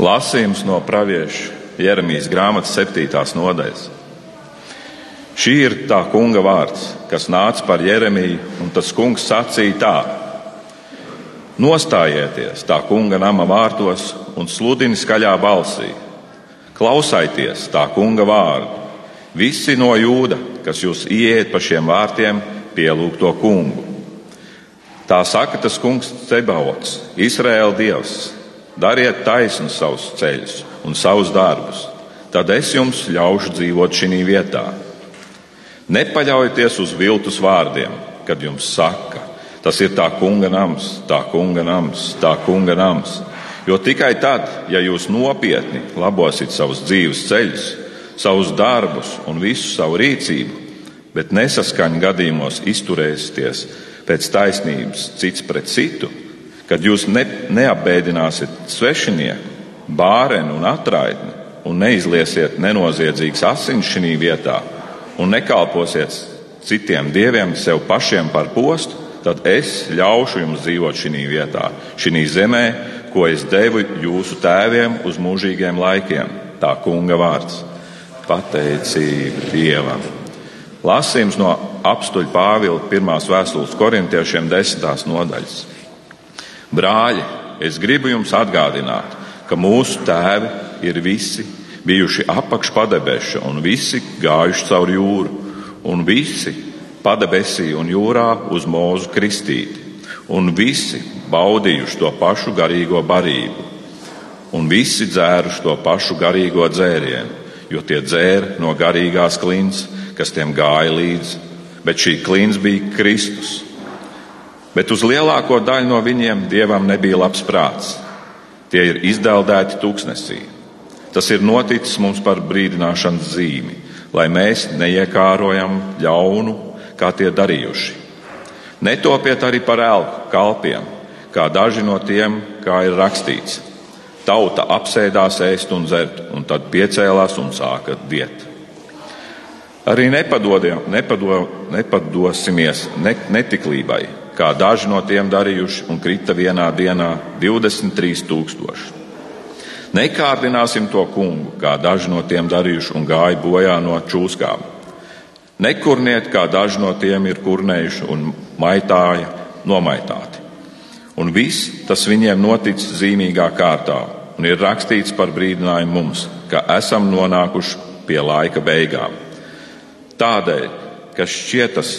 Lasījums no pravieša Jeremijas grāmatas septītās nodaļas. Šī ir tā kunga vārds, kas nāca par Jeremiju, un tas kungs sacīja tā: Nostājieties tā kunga nama vārtos un sludini skaļā balsī. Klausieties tā kunga vārdu. Visi no jūda, kas jūs ieiet pa šiem vārtiem, pielūg to kungu. Tā saka tas kungs Cebaots, Izraēla dievs. Dariet taisnu savus ceļus un savus darbus, tad es jums ļaušu dzīvot šī vietā Nepaļaujieties uz viltus vārdiem, kad jums saka, tas ir tā kunga nams, tā kunga nams, tā kunga nams. Jo tikai tad, ja jūs nopietni labosiet savus dzīves ceļus, savus darbus un visu savu rīcību, bet nesaskaņu gadījumos izturēsieties pēc taisnības cits pret citu, kad jūs ne, neapbēdināsiet svešinieku, bārenu un atraitni un neizliesiet nenoziedzīgas asinis šī vietā, un nekalposiet citiem dieviem sev pašiem par postu, tad es ļaušu jums dzīvot šī vietā, šī zemē, ko es devu jūsu tēviem uz mūžīgiem laikiem. Tā kunga vārds - pateicība Dievam. Lasījums no apstuļa Pāvila pirmās vēstules korintiešiem desmitās nodaļas. Brāļi, es gribu jums atgādināt, ka mūsu tēvi ir visi bijuši apakšpadebeša un visi gājuši cauri jūru, un visi padebesī un jūrā uz mūzu kristīti, un visi baudījuši to pašu garīgo barību, un visi dzēruši to pašu garīgo dzērienu, jo tie dzēra no garīgās klints, kas tiem gāja līdzi, bet šī klints bija Kristus. Bet uz lielāko daļu no viņiem dievam nebija labs prāts. Tie ir izdeldēti tūkstnesī. Tas ir noticis mums par brīdināšanas zīmi, lai mēs neiekārojam ļaunu, kā tie darījuši. Netopiet arī par elku kalpiem, kā daži no tiem, kā ir rakstīts. Tauta apsēdās ēst un dzert, un tad piecēlās un sāka diet. Arī nepadodiem, nepado, nepadosimies ne, netiklībai, kā daži no tiem darījuši, un krita vienā dienā 23 tūkstoši. Nekārdināsim to kungu, kā daži no tiem darījuši un gāja bojā no čūskām. Nekurniet, kā daži no tiem ir kurnējuši un maitāja nomaitāti. Un viss tas viņiem noticis zīmīgā kārtā, un ir rakstīts par brīdinājumu mums, ka esam nonākuši pie laika beigām. Tādēļ, ka šķietas,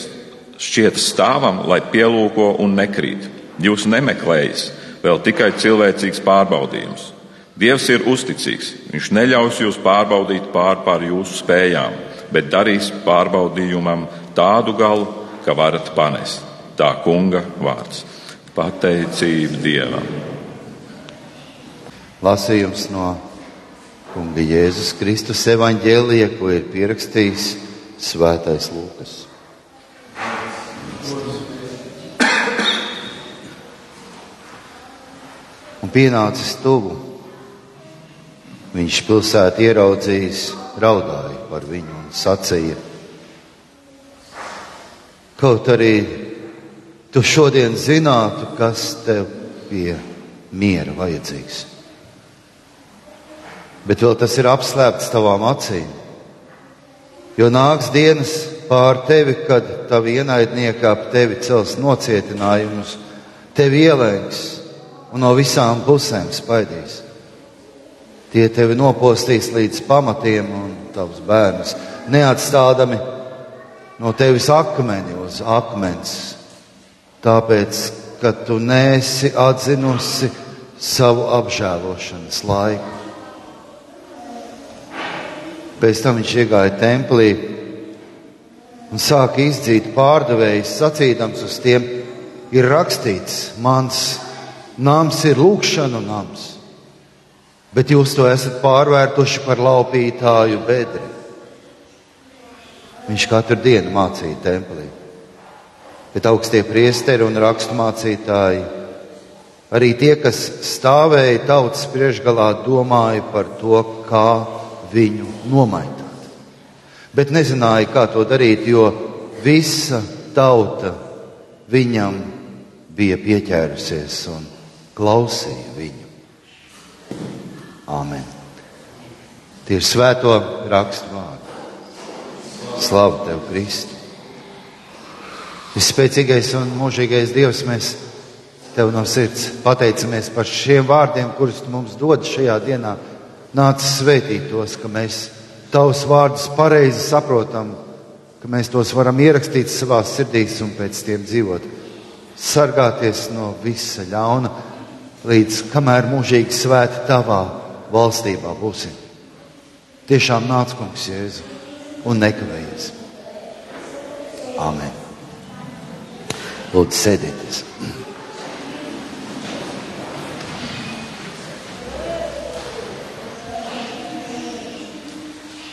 šķietas stāvam, lai pielūko un nekrīt, jūs nemeklējat vēl tikai cilvēcīgs pārbaudījums Dievs ir uzticīgs. Viņš neļaus jūs pārbaudīt pār pār jūsu spējām, bet darīs pārbaudījumam tādu galu, ka varat panest. Tā kunga vārds - pateicība Dievam. Lasījums no Kunga Jēzus Kristus evaņģēlija, ko ir pierakstījis Svētais Lūkas. Un pienācis tuvu Viņš pilsētu ieraudzījis, raudāja par viņu un sacīja: Kaut arī tu šodien zinātu, kas tev pie miera vajadzīgs. Bet vēl tas ir apslēpts tavām acīm. Jo nāks dienas pār tevi, kad tavi ienaidnieki ap tevi cels nocietinājumus, tevi ielēks un no visām pusēm spaidīs. Tie tevi nopostīs līdz pamatiem un tavs bērns, neatstādami no tevis akmeni uz akmens, tāpēc, ka tu nesi atzinusi savu apžēlošanas laiku. Pēc tam viņš iegāja templī un sāka izdzīt pārdevējus, sacīdams uz tiem, ir rakstīts, mans nams ir lūkšanu nams bet jūs to esat pārvērtuši par laupītāju bedri. Viņš katru dienu mācīja templī. Bet augstie priesteri un raksturmācītāji, arī tie, kas stāvēja tautas priekšgalā, domāja par to, kā viņu nomainīt. Bet nezināja, kā to darīt, jo visa tauta viņam bija pieķērusies un klausīja viņu. Āmen. Tie ir svēto rakstu vārdi. Slavu tev, Kristi! Vispēcīgais un mūžīgais Dievs, mēs tev no sirds pateicamies par šiem vārdiem, kurus tu mums dod šajā dienā. Nāc svētīt tos, ka mēs tavus vārdus pareizi saprotam, ka mēs tos varam ierakstīt savā sirdīs un pēc tiem dzīvot. Sargāties no visa ļauna, līdz kamēr mūžīgi svēti tavā valstībā būsim. Tiešām nāc, kungs, Jēzu, un nekavējies. Āmen. Lūdzu, sēdieties!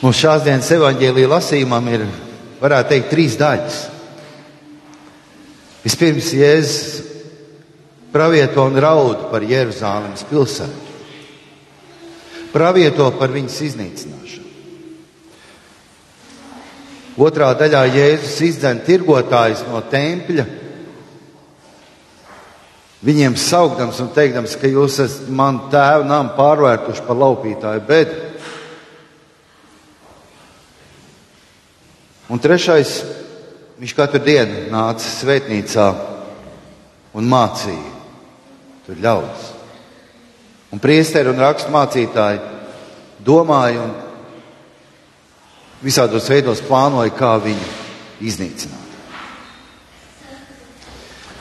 Mūsu šās dienas evaņģēlīja lasījumam ir, varētu teikt, trīs daļas. Vispirms Jēzus pravieto un raud par Jeruzālēmas pilsētu. Pravieto par viņas iznīcināšanu. Otrā daļā Jēzus izdzen tirgotājus no tempļa, viņiem saukdams un teikdams, ka jūs esat man tēvu namu pārvērtuši par laupītāju bedru. Un trešais, viņš katru dienu nāca svētnīcā un mācīja tur ļaudis. Un priesteri un rakstu mācītāji domāja un visādos veidos plānoja, kā viņu iznīcināt.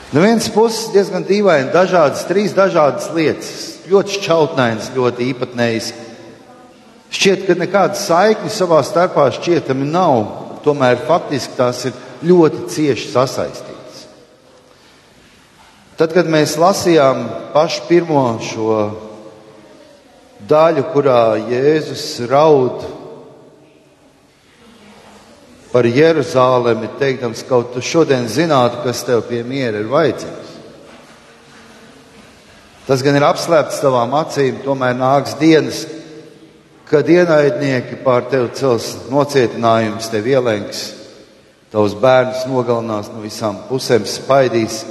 No vienas puses diezgan dīvaini, dažādas, trīs dažādas lietas, ļoti šķautnainas, ļoti īpatnējas. Šķiet, ka nekāda saikne savā starpā šķietami nav tomēr faktiski tās ir ļoti cieši sasaistītas. Tad, kad mēs lasījām pašu pirmo šo daļu, kurā Jēzus raud par Jeruzālemi, teikdams, kaut tu šodien zinātu, kas tev pie miera ir vajadzīgs. Tas gan ir apslēpts tavām acīm, tomēr nāks dienas, kad ienaidnieki pār tevi cels nocietinājumus, tev ielenks, tavus bērnus nogalinās no visām pusēm, spaidīs,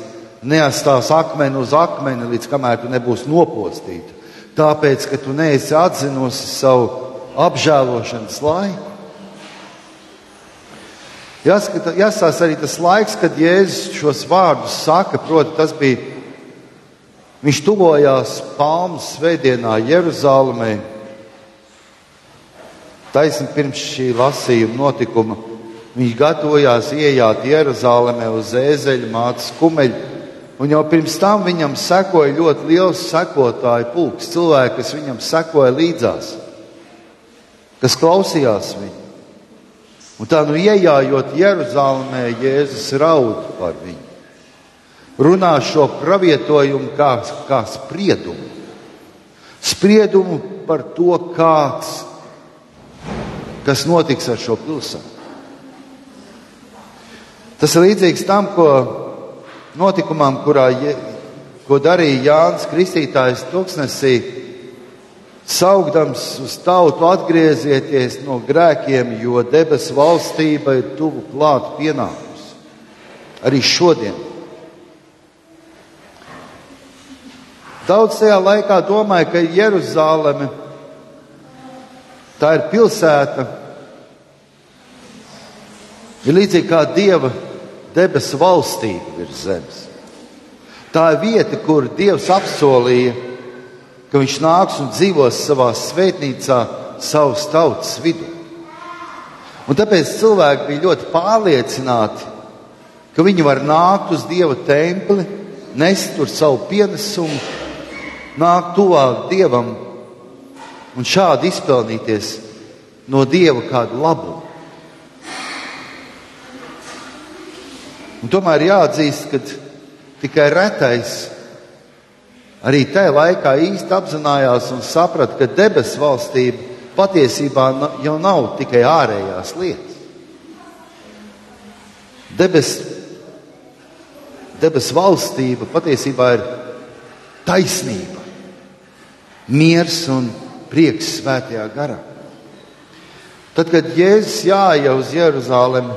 neatstās akmeni uz akmeni, līdz kamēr tu nebūsi nopostīta. Tāpēc, ka tu neesi atzinusi savu apžēlošanas laiku. Jāskata, jāsās arī tas laiks, kad Jēzus šos vārdus saka, proti, tas bija, viņš tuvojās Palmas svētdienā Jeruzalemē, Taisni pirms šī lasījuma notikuma viņš gatavojās iejāt Jeruzalemē uz ēzeļa mātes kumeļa, un jau pirms tam viņam sekoja ļoti liels sekotāju pulks, cilvēki, kas viņam sekoja līdzās, kas klausījās viņu. Un tā nu iejājot Jeruzalemē, Jēzus raud par viņu. Runā šo pravietojumu kā, kā spriedumu. Spriedumu par to, kāds kas notiks ar šo pilsētu. Tas ir līdzīgs tam, ko notikumam, kurā, ko darīja Jānis Kristītājs tūkstnesī, saugdams uz tautu atgriezieties no grēkiem, jo debesu valstība ir tuvu klāt pienākums. Arī šodien. Daudz tajā laikā domāja, ka Jeruzaleme tā ir pilsēta, Ir līdzīgi kā Dieva debesu valstība virs zemes. Tā ir vieta, kur Dievs apsolīja, ka Viņš nāks un dzīvos savā svētnīcā, savas tautas vidū. Un tāpēc cilvēki bija ļoti pārliecināti, ka viņi var nākt uz Dieva templi, nest tur savu pienesumu, nākt tuvāk Dievam un šādi izpelnīties no Dieva kādu labumu. Un tomēr jāatzīst, ka tikai retais arī tajā laikā īsti apzinājās un saprata, ka debesu valstība patiesībā jau nav tikai ārējās lietas. Debes, debes valstība patiesībā ir taisnība, miers un prieks svētajā garā. Tad, kad Jēzus jāja uz Jeruzalemi,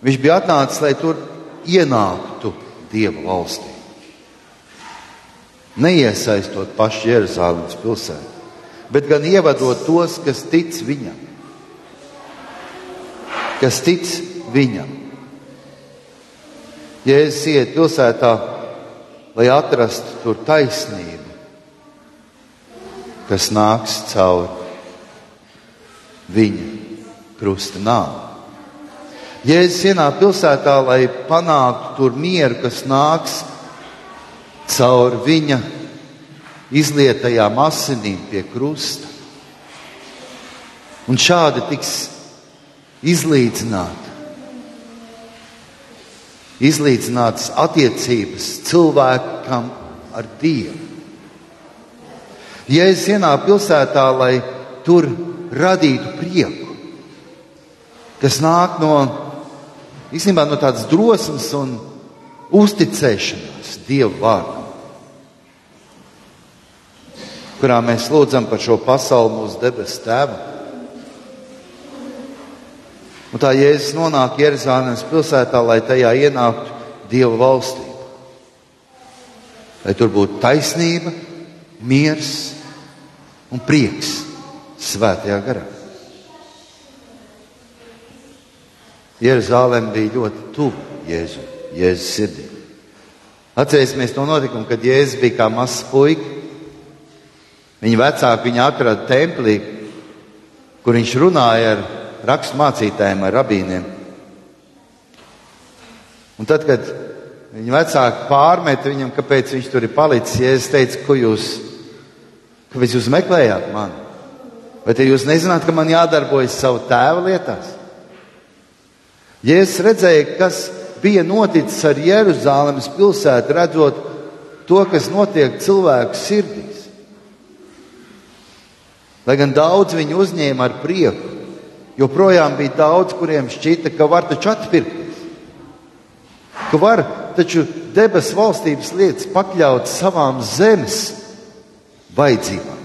Viņš bija atnācis, lai tur ienāktu Dieva valstī. Neiesaistot pašu Jeruzalemes pilsētu. bet gan ievadot tos, kas tic viņam. Kas tic viņam. Jēzus iet pilsētā, lai atrastu tur taisnību, kas nāks caur viņa krusta nāvi. Jēzus ienāk pilsētā, lai panāktu tur mieru, kas nāks caur viņa izlietajām asinīm pie krusta. Un šādi tiks izlīdzināta. Izlīdzinātas attiecības cilvēkam ar Dievu. Jēzus ienāk pilsētā, lai tur radītu prieku, kas nāk no īstenībā no tādas drosmes un uzticēšanās Dieva vārdam, kurā mēs lūdzam par šo pasauli mūsu debesu tēvu. Un tā Jēzus nonāk Jeruzalemes pilsētā, lai tajā ienāktu Dieva valstība. Lai tur būtu taisnība, miers un prieks svētajā garā. Jeruzalem bija ļoti tuvu Jēzu, Jēzus sirdī. Atcerēsimies to notikumu, kad Jēzus bija kā mazs puika. Viņa vecāki viņu atrada templī, kur viņš runāja ar rakstu mācītājiem, ar rabīniem. Un tad, kad viņa vecāki pārmet viņam, kāpēc viņš tur ir palicis, Jēzus teica, ko jūs, kāpēc jūs meklējāt mani? Vai te jūs nezināt, ka man jādarbojas savu tēva lietās? Jēzus redzēja, kas bija noticis ar Jeruzalemes pilsētu, redzot to, kas notiek cilvēku sirdīs. Lai gan daudz viņu uzņēma ar prieku, joprojām bija daudz, kuriem šķita, ka var taču atpirkties. Ka var taču debesu valstības lietas pakļaut savām zemes vajadzībām.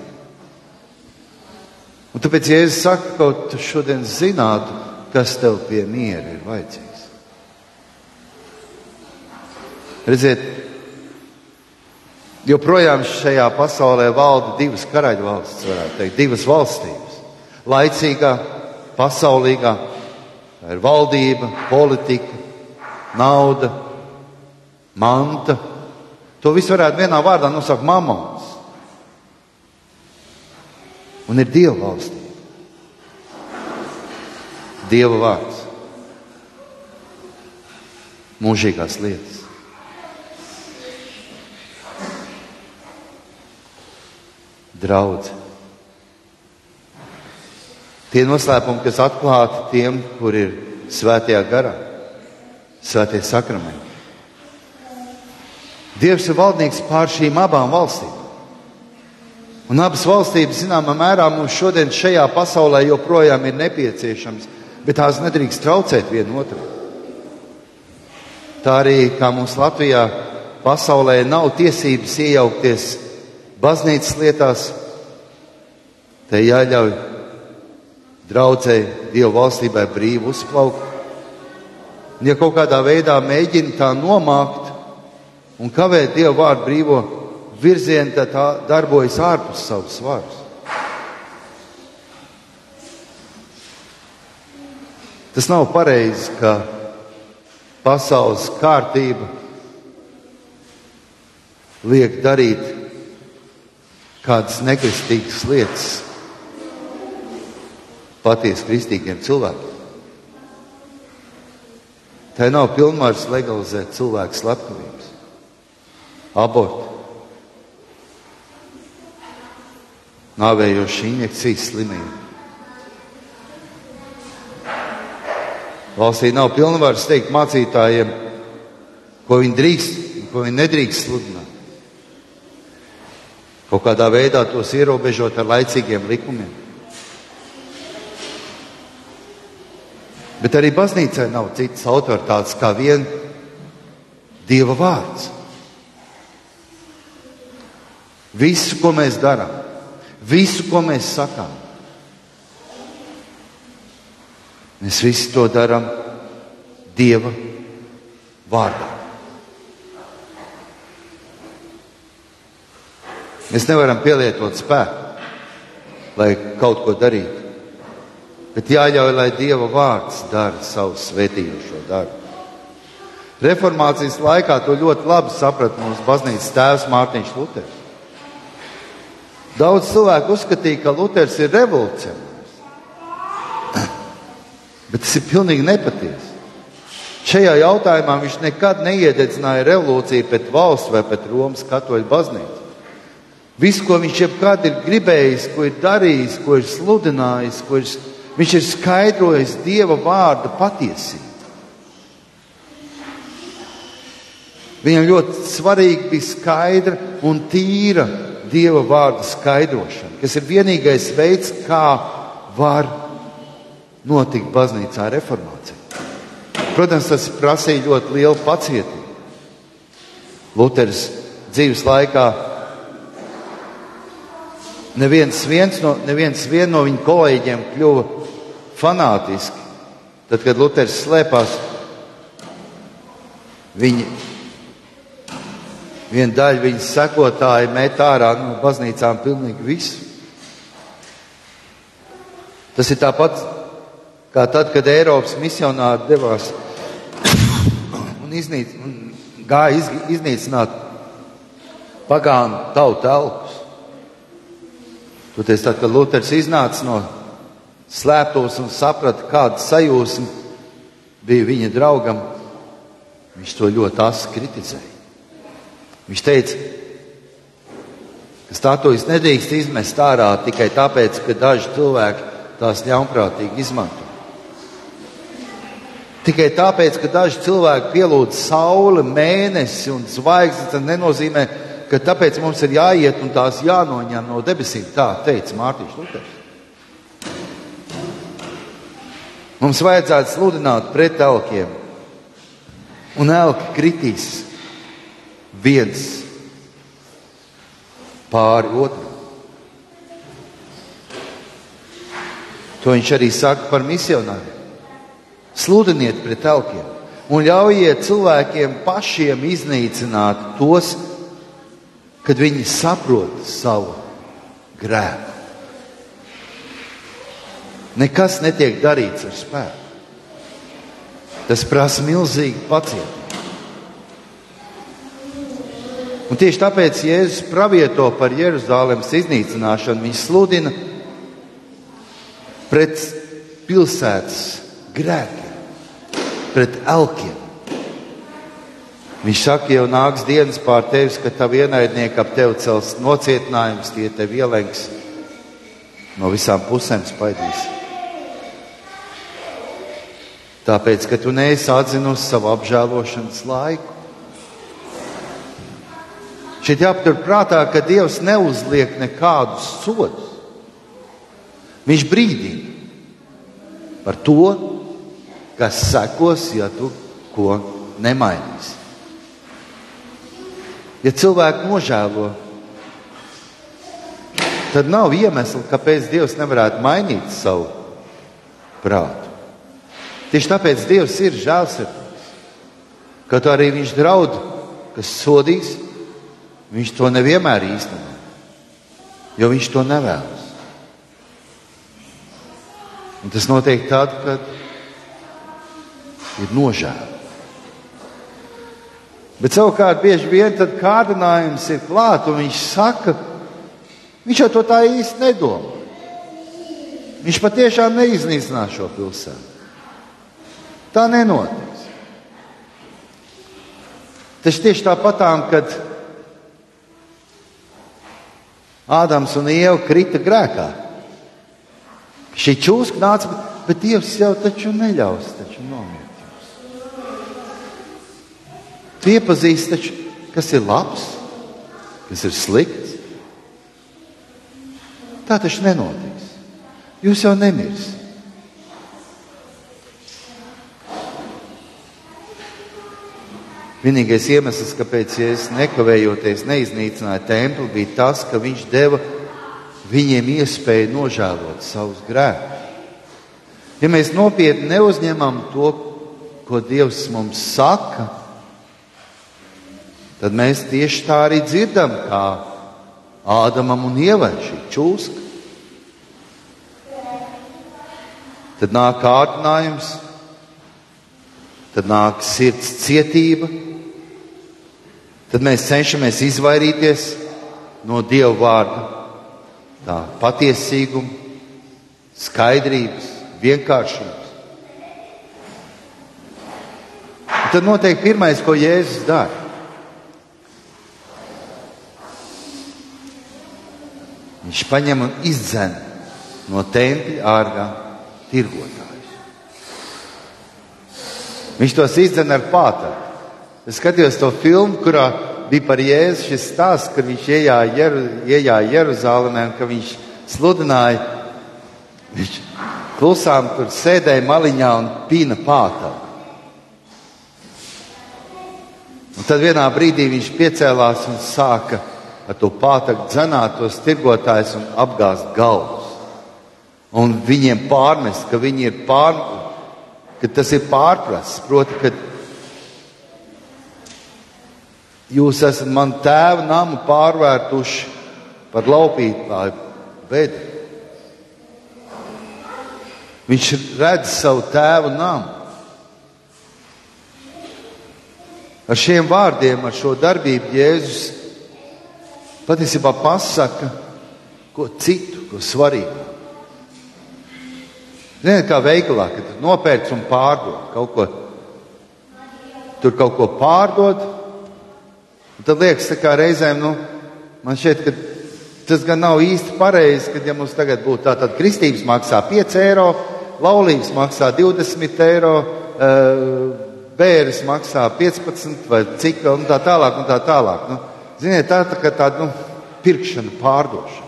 Un tāpēc, ja es saku, kaut kas šodien zinātu, kas tev pie miera ir vajadzīgs. Redziet, joprojām šajā pasaulē valda divas karaļu valstis, varētu teikt, divas valstības. Laicīgā, pasaulīgā, tā ir valdība, politika, nauda, manta. To visu varētu vienā vārdā nosaukt mamons. Un ir Dieva valstība. Dieva vārds. Mūžīgās lietas. Draudz. Tie noslēpumi, kas atklāti tiem, kur ir svētajā garā, svētie sakramenti. Dievs ir valdnieks pār šīm abām valstīm. Un abas valstības, zināmā mērā, mums šodien šajā pasaulē joprojām ir nepieciešams bet tās nedrīkst traucēt viena otru. Tā arī kā mums Latvijā pasaulē nav tiesības iejaukties baznīcas lietās, te jāļauj draudzēji Dieva valstībai brīvi uzplaukt. Un ja kaut kādā veidā mēģina tā nomākt un kavēt Dieva vārdu brīvo virzienu, tad tā darbojas ārpus savas varas. Tas nav pareizi, ka pasaules kārtība liek darīt kādas nekristīgas lietas patiesi kristīgiem cilvēkiem. Tā nav pilnvars legalizēt cilvēku slepkavības, abortu, nāvējošu injekcijas slimību. Valstī nav pilnvaras teikt mācītājiem, ko viņi drīkst un ko viņi nedrīkst sludināt. Kaut kādā veidā tos ierobežot ar laicīgiem likumiem. Bet arī baznīcai nav citas autoritātes kā vien Dieva vārds. Visu, ko mēs darām, visu, ko mēs sakām, Mēs visi to darām Dieva vārdā. Mēs nevaram pielietot spēku. lai kaut ko darītu. Bet jāļauj, lai Dieva vārds dara savu svētījošo darbu. Reformācijas laikā to ļoti labi saprata mūsu baznīcas tēvs Mārtiņš Luters. Daudz cilvēku uzskatīja, ka Luters ir revolucionārs. Bet tas ir pilnīgi nepatiesi. Šajā jautājumā viņš nekad neiededzināja revolūciju pret valsts vai pret Romas katoļu baznīcu. Visu, ko viņš jebkad ir gribējis, ko ir darījis, ko ir sludinājis, ko ir, viņš ir skaidrojis Dieva vārda patiesību. Viņam ļoti svarīgi bija skaidra un tīra Dieva vārda skaidrošana, kas ir vienīgais veids, kā var notikt baznīcā reformācija. Protams, tas prasīja ļoti lielu pacietību. Luters dzīves laikā neviens, no, neviens no viņa kolēģiem kļuva fanātiski. Tad, kad Luters slēpās, viņi Viena daļa viņas sekotāji met ārā no baznīcām pilnīgi visu. Tas ir tāpat kā tad, kad Eiropas misionāri devās un, iznīc, un gāja iz, iznīcināt pagānu tautu elpus. Toties tad, kad Luters iznāca no slēptos un saprata, kāda sajūsma bija viņa draugam, viņš to ļoti asi kritizēja. Viņš teica, ka statujas nedrīkst izmest ārā tikai tāpēc, ka daži cilvēki tās ļaunprātīgi izmanto. Tikai tāpēc, ka daži cilvēki pielūdz sauli, mēnesi un zvaigznes, tas nenozīmē, ka tāpēc mums ir jāiet un tās jānoņem no debesīm. Tā teica Mārtiņš Luters. Mums vajadzētu sludināt pret elkiem, un elki kritīs viens pāri otram. To viņš arī saka par misionāriem. Sludiniet pret elkiem un ļaujiet cilvēkiem pašiem iznīcināt tos, kad viņi saprot savu grēku. Nekas netiek darīts ar spēku. Tas prasa milzīgu pacietību. Un tieši tāpēc Jēzus pravieto par Jeruzalemes iznīcināšanu. Viņš sludina pret pilsētas grēkiem, pret elkiem. Viņš saka, jau nāks dienas pār tevis, ka tavi ienaidnieki ap tevi cels nocietinājums, tie tevi ielenks no visām pusēm spaidīs. Tāpēc, ka tu neesi atzinusi savu apžēlošanas laiku. Šeit jāpatur prātā, ka Dievs neuzliek nekādus sodus. Viņš brīdina par to, kas sekos, ja tu ko nemainīsi. Ja cilvēki nožēlo, tad nav iemesla, kāpēc Dievs nevarētu mainīt savu prātu. Tieši tāpēc Dievs ir žēlsirdīgs. Kaut arī Viņš draud, kas sodīs, Viņš to nevienmēr īsteno, jo viņš to nevēlas. Un tas notiek tad, kad ir nožēla. Bet savukārt bieži vien tad kārdinājums ir klāts, un viņš saka, viņš jau to tā īsti nedomā. Viņš patiešām neiznīcinās šo pilsētu. Tā nenotiks. Tas tieši tāpatām, kad Ādams un Ieva krita grēkā. Šī čūska nāca, bet, Dievs jau taču neļaus taču nomirt jums. Tu iepazīsti taču, kas ir labs, kas ir slikts. Tā taču nenotiks. Jūs jau nemirsiet. Vienīgais iemesls, kāpēc Jēzus nekavējoties neiznīcināja templi, bija tas, ka viņš deva viņiem iespēju nožēlot savus grēkus. Ja mēs nopietni neuzņemam to, ko Dievs mums saka, tad mēs tieši tā arī dzirdam, kā Ādamam un Ievai šī čūska. tad nāk kārdinājums, tad nāk sirds cietība, tad mēs cenšamies izvairīties no Dieva vārda, tā patiesīguma, skaidrības, vienkāršības. Un tad notiek pirmais, ko Jēzus dara. Viņš paņem un izdzen no tempļa ārā tirgotājus. Viņš tos izdzen ar pātagu. Es skatījos to filmu, kurā bija par Jēzu šis stāsts, kad viņš iejāja, Jeru, Jeruzalemē un ka viņš sludināja. Viņš klusām tur sēdēja maliņā un pīna pātagu. Un tad vienā brīdī viņš piecēlās un sāka ar to pātagu dzenāt tos tirgotājus un apgāzt galvas. Un viņiem pārmest, ka viņi ir pār, ka tas ir pārprasts. Proti, ka jūs esat man tēva namu pārvērtuši par laupītāju veidu. Viņš redz savu tēvu namu. Ar šiem vārdiem, ar šo darbību Jēzus patiesībā pasaka ko citu, ko svarīgu. Ziniet, kā veikalā, kad nopērts un pārdod kaut ko, tur kaut ko pārdod, tad liekas, kā reizēm, nu, man šķiet, ka tas gan nav īsti pareizi, kad ja mums tagad būtu tā, tad kristības maksā 5 eiro, laulības maksā 20 eiro, bērns maksā 15 vai cik un tā tālāk, un tā tālāk. Nu, Ziniet, tā ir tā tāda nu, pirkšana, pārdošana.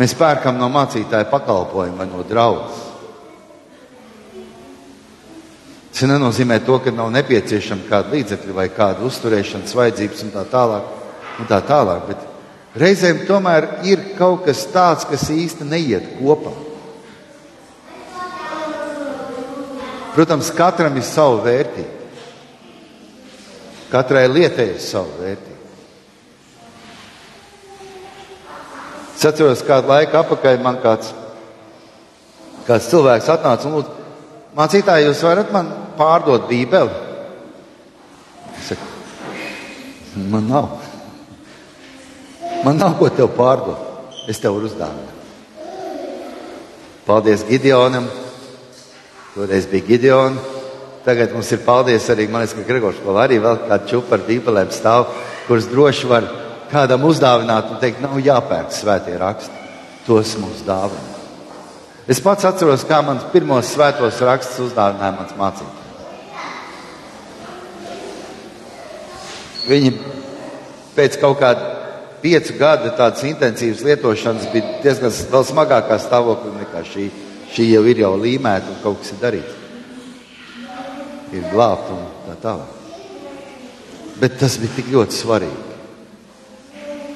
Mēs pērkam no mācītāja pakalpojumu vai no draudzes. Tas nenozīmē to, ka nav nepieciešama kāda līdzekļa vai kāda uzturēšanas vajadzības un tā tālāk. Un tā tālāk bet reizēm tomēr ir kaut kas tāds, kas īsti neiet kopā. Protams, katram ir sava vērtība. Katrai lietai ir sava vērtība. Es atceros, kādu laiku atpakaļ man kāds, kāds cilvēks atnāca un lūdza, mācītāji, jūs varat man pārdot bībeli? Es saku, man nav. Man nav ko tev pārdot. Es tev varu uzdāvināt. Paldies Gideonam. Toreiz bija Gideona. Tagad mums ir paldies arī, man liekas, ka Gregors vēl arī vēl kāda čupa ar bībelēm stāv, kuras droši var kādam uzdāvināt un teikt, nav jāpērk svētie raksti. Tos mums dāvina. Es pats atceros, kā mans pirmos svētos rakstus uzdāvināja mans mācītājs. Viņi pēc kaut kāda piecu gada tādas intensīvas lietošanas bija diezgan vēl smagākā stāvoklī nekā šī. Šī jau ir jau līmēta un kaut kas ir darīts. Ir glābt un tā tālāk. Bet tas bija tik ļoti svarīgi.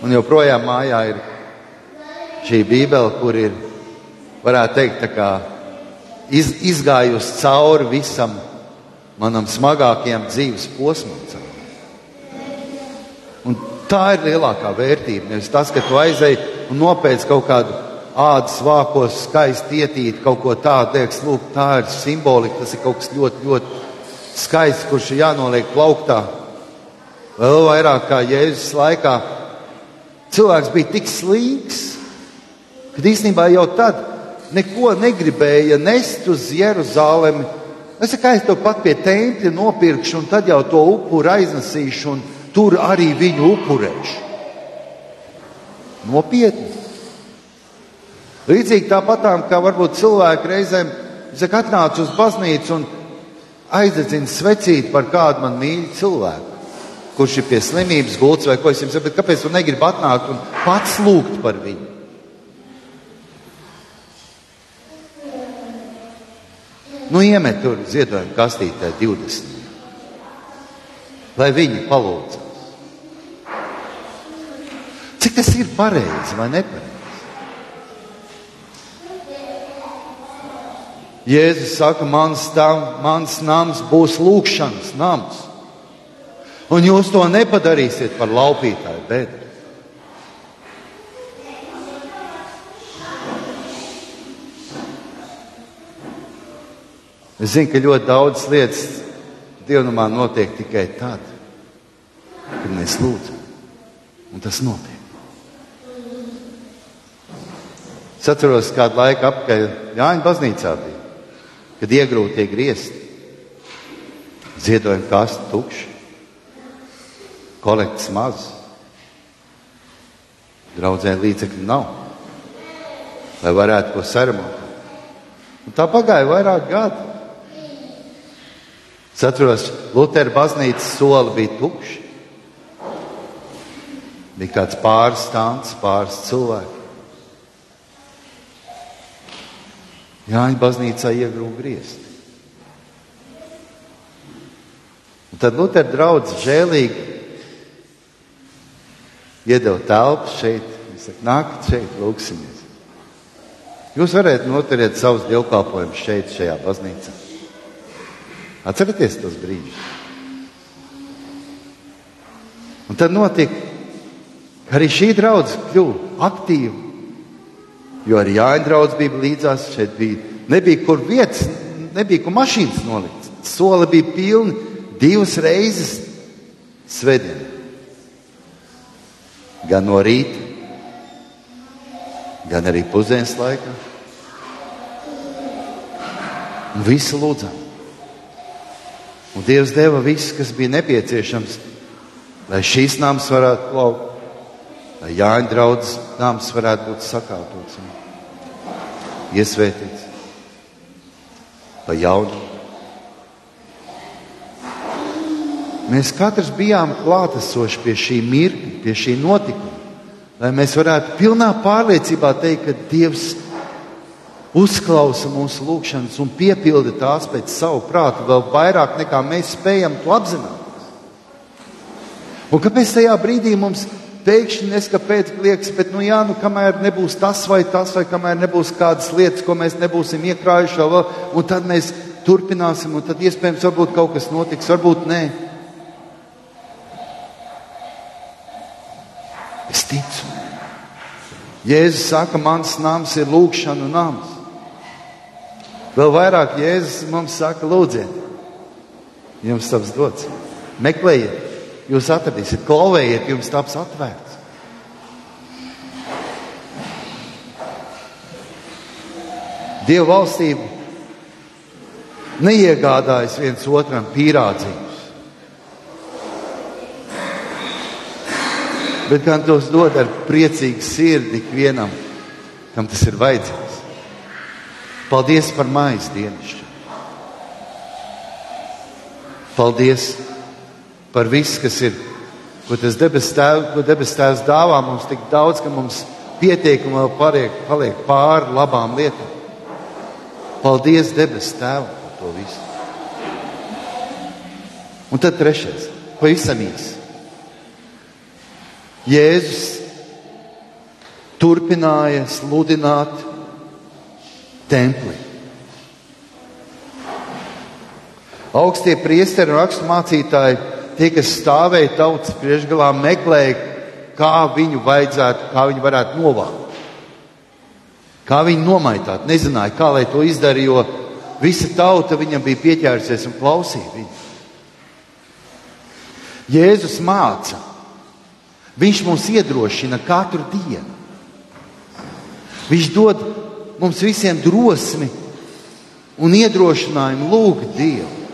Un joprojām mājā ir šī bībele, kur ir, varētu teikt, kā, iz, izgājusi cauri visam manam smagākajam dzīves posmam. Un tā ir lielākā vērtība. Nevis tas, ka tu aizej un nopēc kaut kādu ādas vākos, skaisti ietīt kaut ko tādu, liekas, lūk, tā ir simbolika, tas ir kaut kas ļoti, ļoti skaists, kurš ir jānoliek plauktā. Vēl vairāk kā Jēzus laikā cilvēks bija tik slīgs, ka īstenībā jau tad neko negribēja nest uz Jeruzalemi. Es saku, es to pat pie tempļa nopirkšu, un tad jau to upuru aiznesīšu, un tur arī viņu upurēšu. Nopietni. Līdzīgi tāpatām, kā varbūt cilvēki reizēm saka, atnāc uz baznīcu un aizdedzina svecīt par kādu man mīļu cilvēku kurš ir pie slimības gults vai ko es jums saku, kāpēc tu negribi atnākt un pats lūgt par viņu? Nu, iemet tur ziedojumu kastītē 20. Lai viņi palūdzas. Cik tas ir pareizi vai nepareizi? Jēzus saka, mans, tam, mans nams būs lūkšanas nams. Un jūs to nepadarīsiet par laupītāju bedri. Es zinu, ka ļoti daudz lietas dievnamā notiek tikai tad, kad mēs lūdzam. Un tas notiek. Es atceros, kādu laiku apakaļ Jāņa baznīcā bija, kad iegrūti tie griezti. Ziedojumi kasti tukši, kolekts maz, draudzē līdzekļu nav, lai varētu ko sarunāt. Un tā pagāja vairāk gadi. Es atceros, Lutera baznīcas soli bija tukši. Bija kāds pāris stāsts, pāris cilvēki. Jāņa baznīcā iegrūda griezti. Un tad Lutera draugs žēlīgi iedeva telpu šeit. Viņš saka, nākat šeit, lūksimies. Jūs varētu noturēt savus dievkalpojumus šeit, šajā baznīcā. Atcerieties tos brīžus. Un tad notika, ka arī šī draudzene kļuva aktīva. Jo arī Jāņa draugs bija līdzās, šeit bija. Nebija kur vietas, nebija kur mašīnas nolikt. Soli bija pilni divas reizes svētdienā. Gan no rīta, gan arī pusdienas laikā. Un visi lūdzām. Un Dievs deva visu, kas bija nepieciešams, lai šīs nams varētu plaukt, lai Jāņa draudzes nams varētu būt sakārtots iesvētīts pa jaunu. Mēs katrs bijām klātesoši pie šī mirkļa, pie šī notikuma, lai mēs varētu pilnā pārliecībā teikt, ka Dievs uzklausa mūsu lūgšanas un piepilda tās pēc savu prātu vēl vairāk nekā mēs spējam to apzināties. Un kāpēc tajā brīdī mums pēkšņi neskapēc liekas, bet, nu jā, nu kamēr nebūs tas vai tas, vai kamēr nebūs kādas lietas, ko mēs nebūsim iekrājuši vēl, un tad mēs turpināsim, un tad iespējams varbūt kaut kas notiks, varbūt nē. Es ticu. Jēzus saka, mans nams ir lūkšana nams. Vēl vairāk Jēzus mums saka, lūdziet, jums taps dots. Meklējiet, jūs atradīsiet, klauvējiet, jums taps atvērts. Dieva valstība neiegādājas viens otram pīrādzīgus. bet gan tos dod ar priecīgu sirdi ikvienam, kam tas ir vajadzīgs. Paldies par mājas dienasču. Paldies par visu, kas ir, ko tas debes tēvs, ko debes tēvs dāvā mums tik daudz, ka mums pietiek un vēl paliek, paliek pāri labām lietām. Paldies debes tēvam par to visu. Un tad trešais, pavisam īsi. Jēzus turpināja sludināt templī. Augstie priesteri un raksturmācītāji, tie, kas stāvēja tautas priekšgalā, meklēja, kā viņu vajadzētu, kā viņu varētu novākt. Kā viņu nomaitāt, nezināja, kā lai to izdarītu, jo visa tauta viņam bija pieķērusies un klausīja viņu. Jēzus māca, Viņš mums iedrošina katru dienu. Viņš dod mums visiem drosmi un iedrošinājumu lūgt Dievu.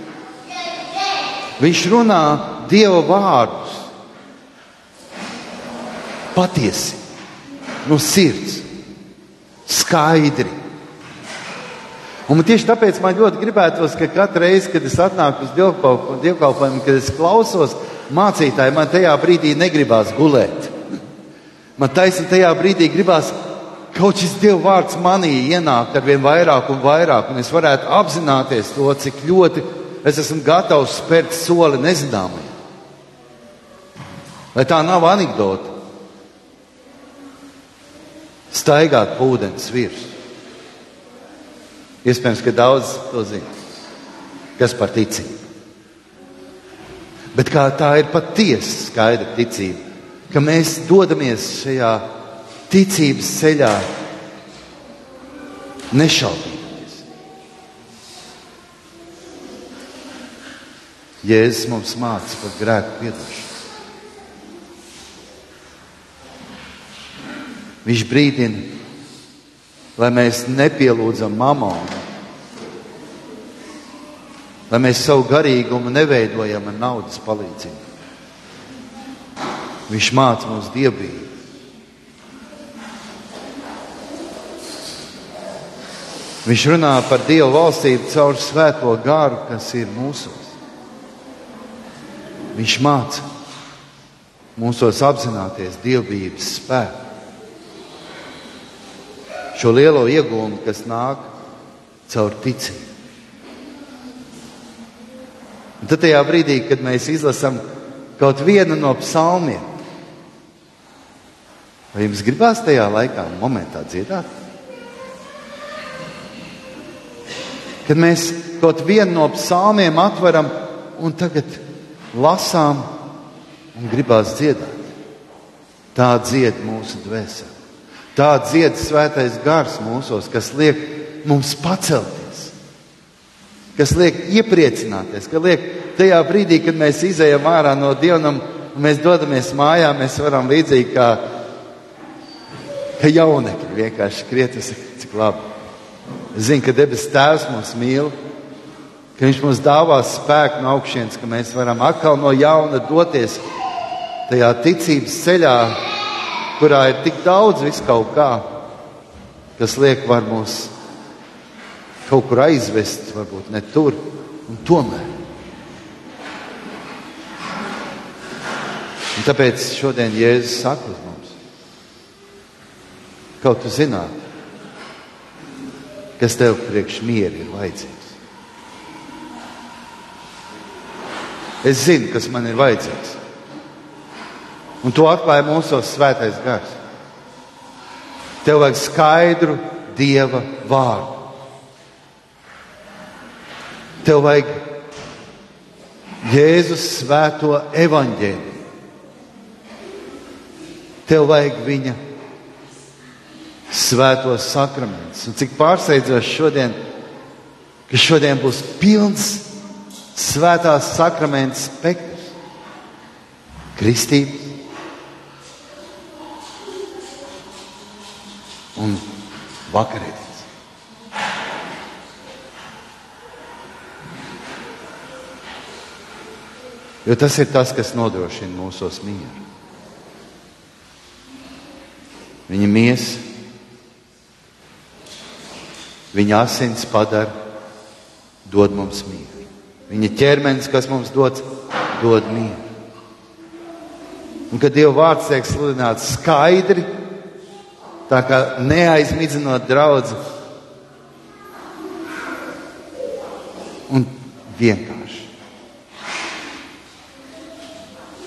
Viņš runā Dieva vārdus patiesi, no sirds, skaidri. Un tieši tāpēc man ļoti gribētos, ka katru reizi, kad es atnāku uz dievkalpojumu, kad es klausos, mācītāji, man tajā brīdī negribās gulēt. Man taisnība tajā brīdī gribās kaut šis Dieva vārds manī ienākt ar vien vairāk un vairāk, un es varētu apzināties to, cik ļoti es esmu gatavs spērt soli nezināmajā. Vai tā nav anekdote? Staigāt pa ūdens virsmu. Iespējams, ka daudz to zina. Kas par ticību? Bet kā tā ir patiesa skaidra ticība, ka mēs dodamies šajā ticības ceļā nešaubīties. Jēzus mums māca par grēku piedošanu. Viņš brīdina, lai mēs nepielūdzam mamonu, lai mēs savu garīgumu neveidojam ar naudas palīdzību. Viņš māca mums dievbijību. Viņš runā par Dieva valstību caur svēto garu, kas ir mūsos. Viņš māca mūsos apzināties dievbijības spēku. Šo lielo iegūmu, kas nāk caur ticību. Un tad tajā brīdī, kad mēs izlasām kaut vienu no psalmiem, vai jums gribās tajā laikā, momentā dziedāt? Kad mēs kaut vienu no psalmiem atveram un tagad lasām un gribās dziedāt. Tā dzied mūsu dvēseli. Tā dzied svētais gars mūsos, kas liek mums pacelties, kas liek iepriecināties, ka liek tajā brīdī, kad mēs izējām ārā no dievnam un mēs dodamies mājā, mēs varam līdzīgi kā, kā jaunekļi vienkārši skriet, cik labi. Es zinu, ka debes tēvs mūs mīl, ka viņš mums dāvās spēku no augšas, ka mēs varam atkal no jauna doties tajā ticības ceļā, kurā ir tik daudz viskaut kā, kas liek var mūs kaut kur aizvest, varbūt ne tur, un tomēr. Un tāpēc šodien Jēzus saka uz mums, kaut tu zināt, kas tev priekš mieri ir vajadzīgs. Es zinu, kas man ir vajadzīgs. Un to atklāja mūsu svētais gars. Tev vajag skaidru dieva vārdu. Tev vajag Jēzus svēto evaņģēliju. Tev vajag viņa svētos sakramentus. Un cik pārsteidzoši šodien, ka šodien būs pilns svētās sakramenta spektrs. Kristība un vakarēdienas. Jo tas ir tas, kas nodrošina mūsos mieru. Viņa miesa, viņa asins padara, dod mums mieru. Viņa ķermenis, kas mums dots, dod mieru. Un kad Dieva vārds tiek sludināts skaidri, tā kā neaizmidzinot draudzi, un vienkārši.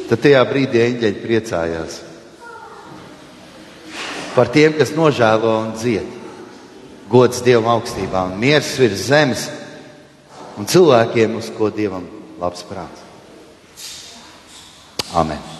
Tad tajā brīdī eņģeļi priecājās par tiem, kas nožēlo un dzied. Gods Dievam augstībā un miers virs zemes un cilvēkiem, uz ko Dievam labs prāts. Amen.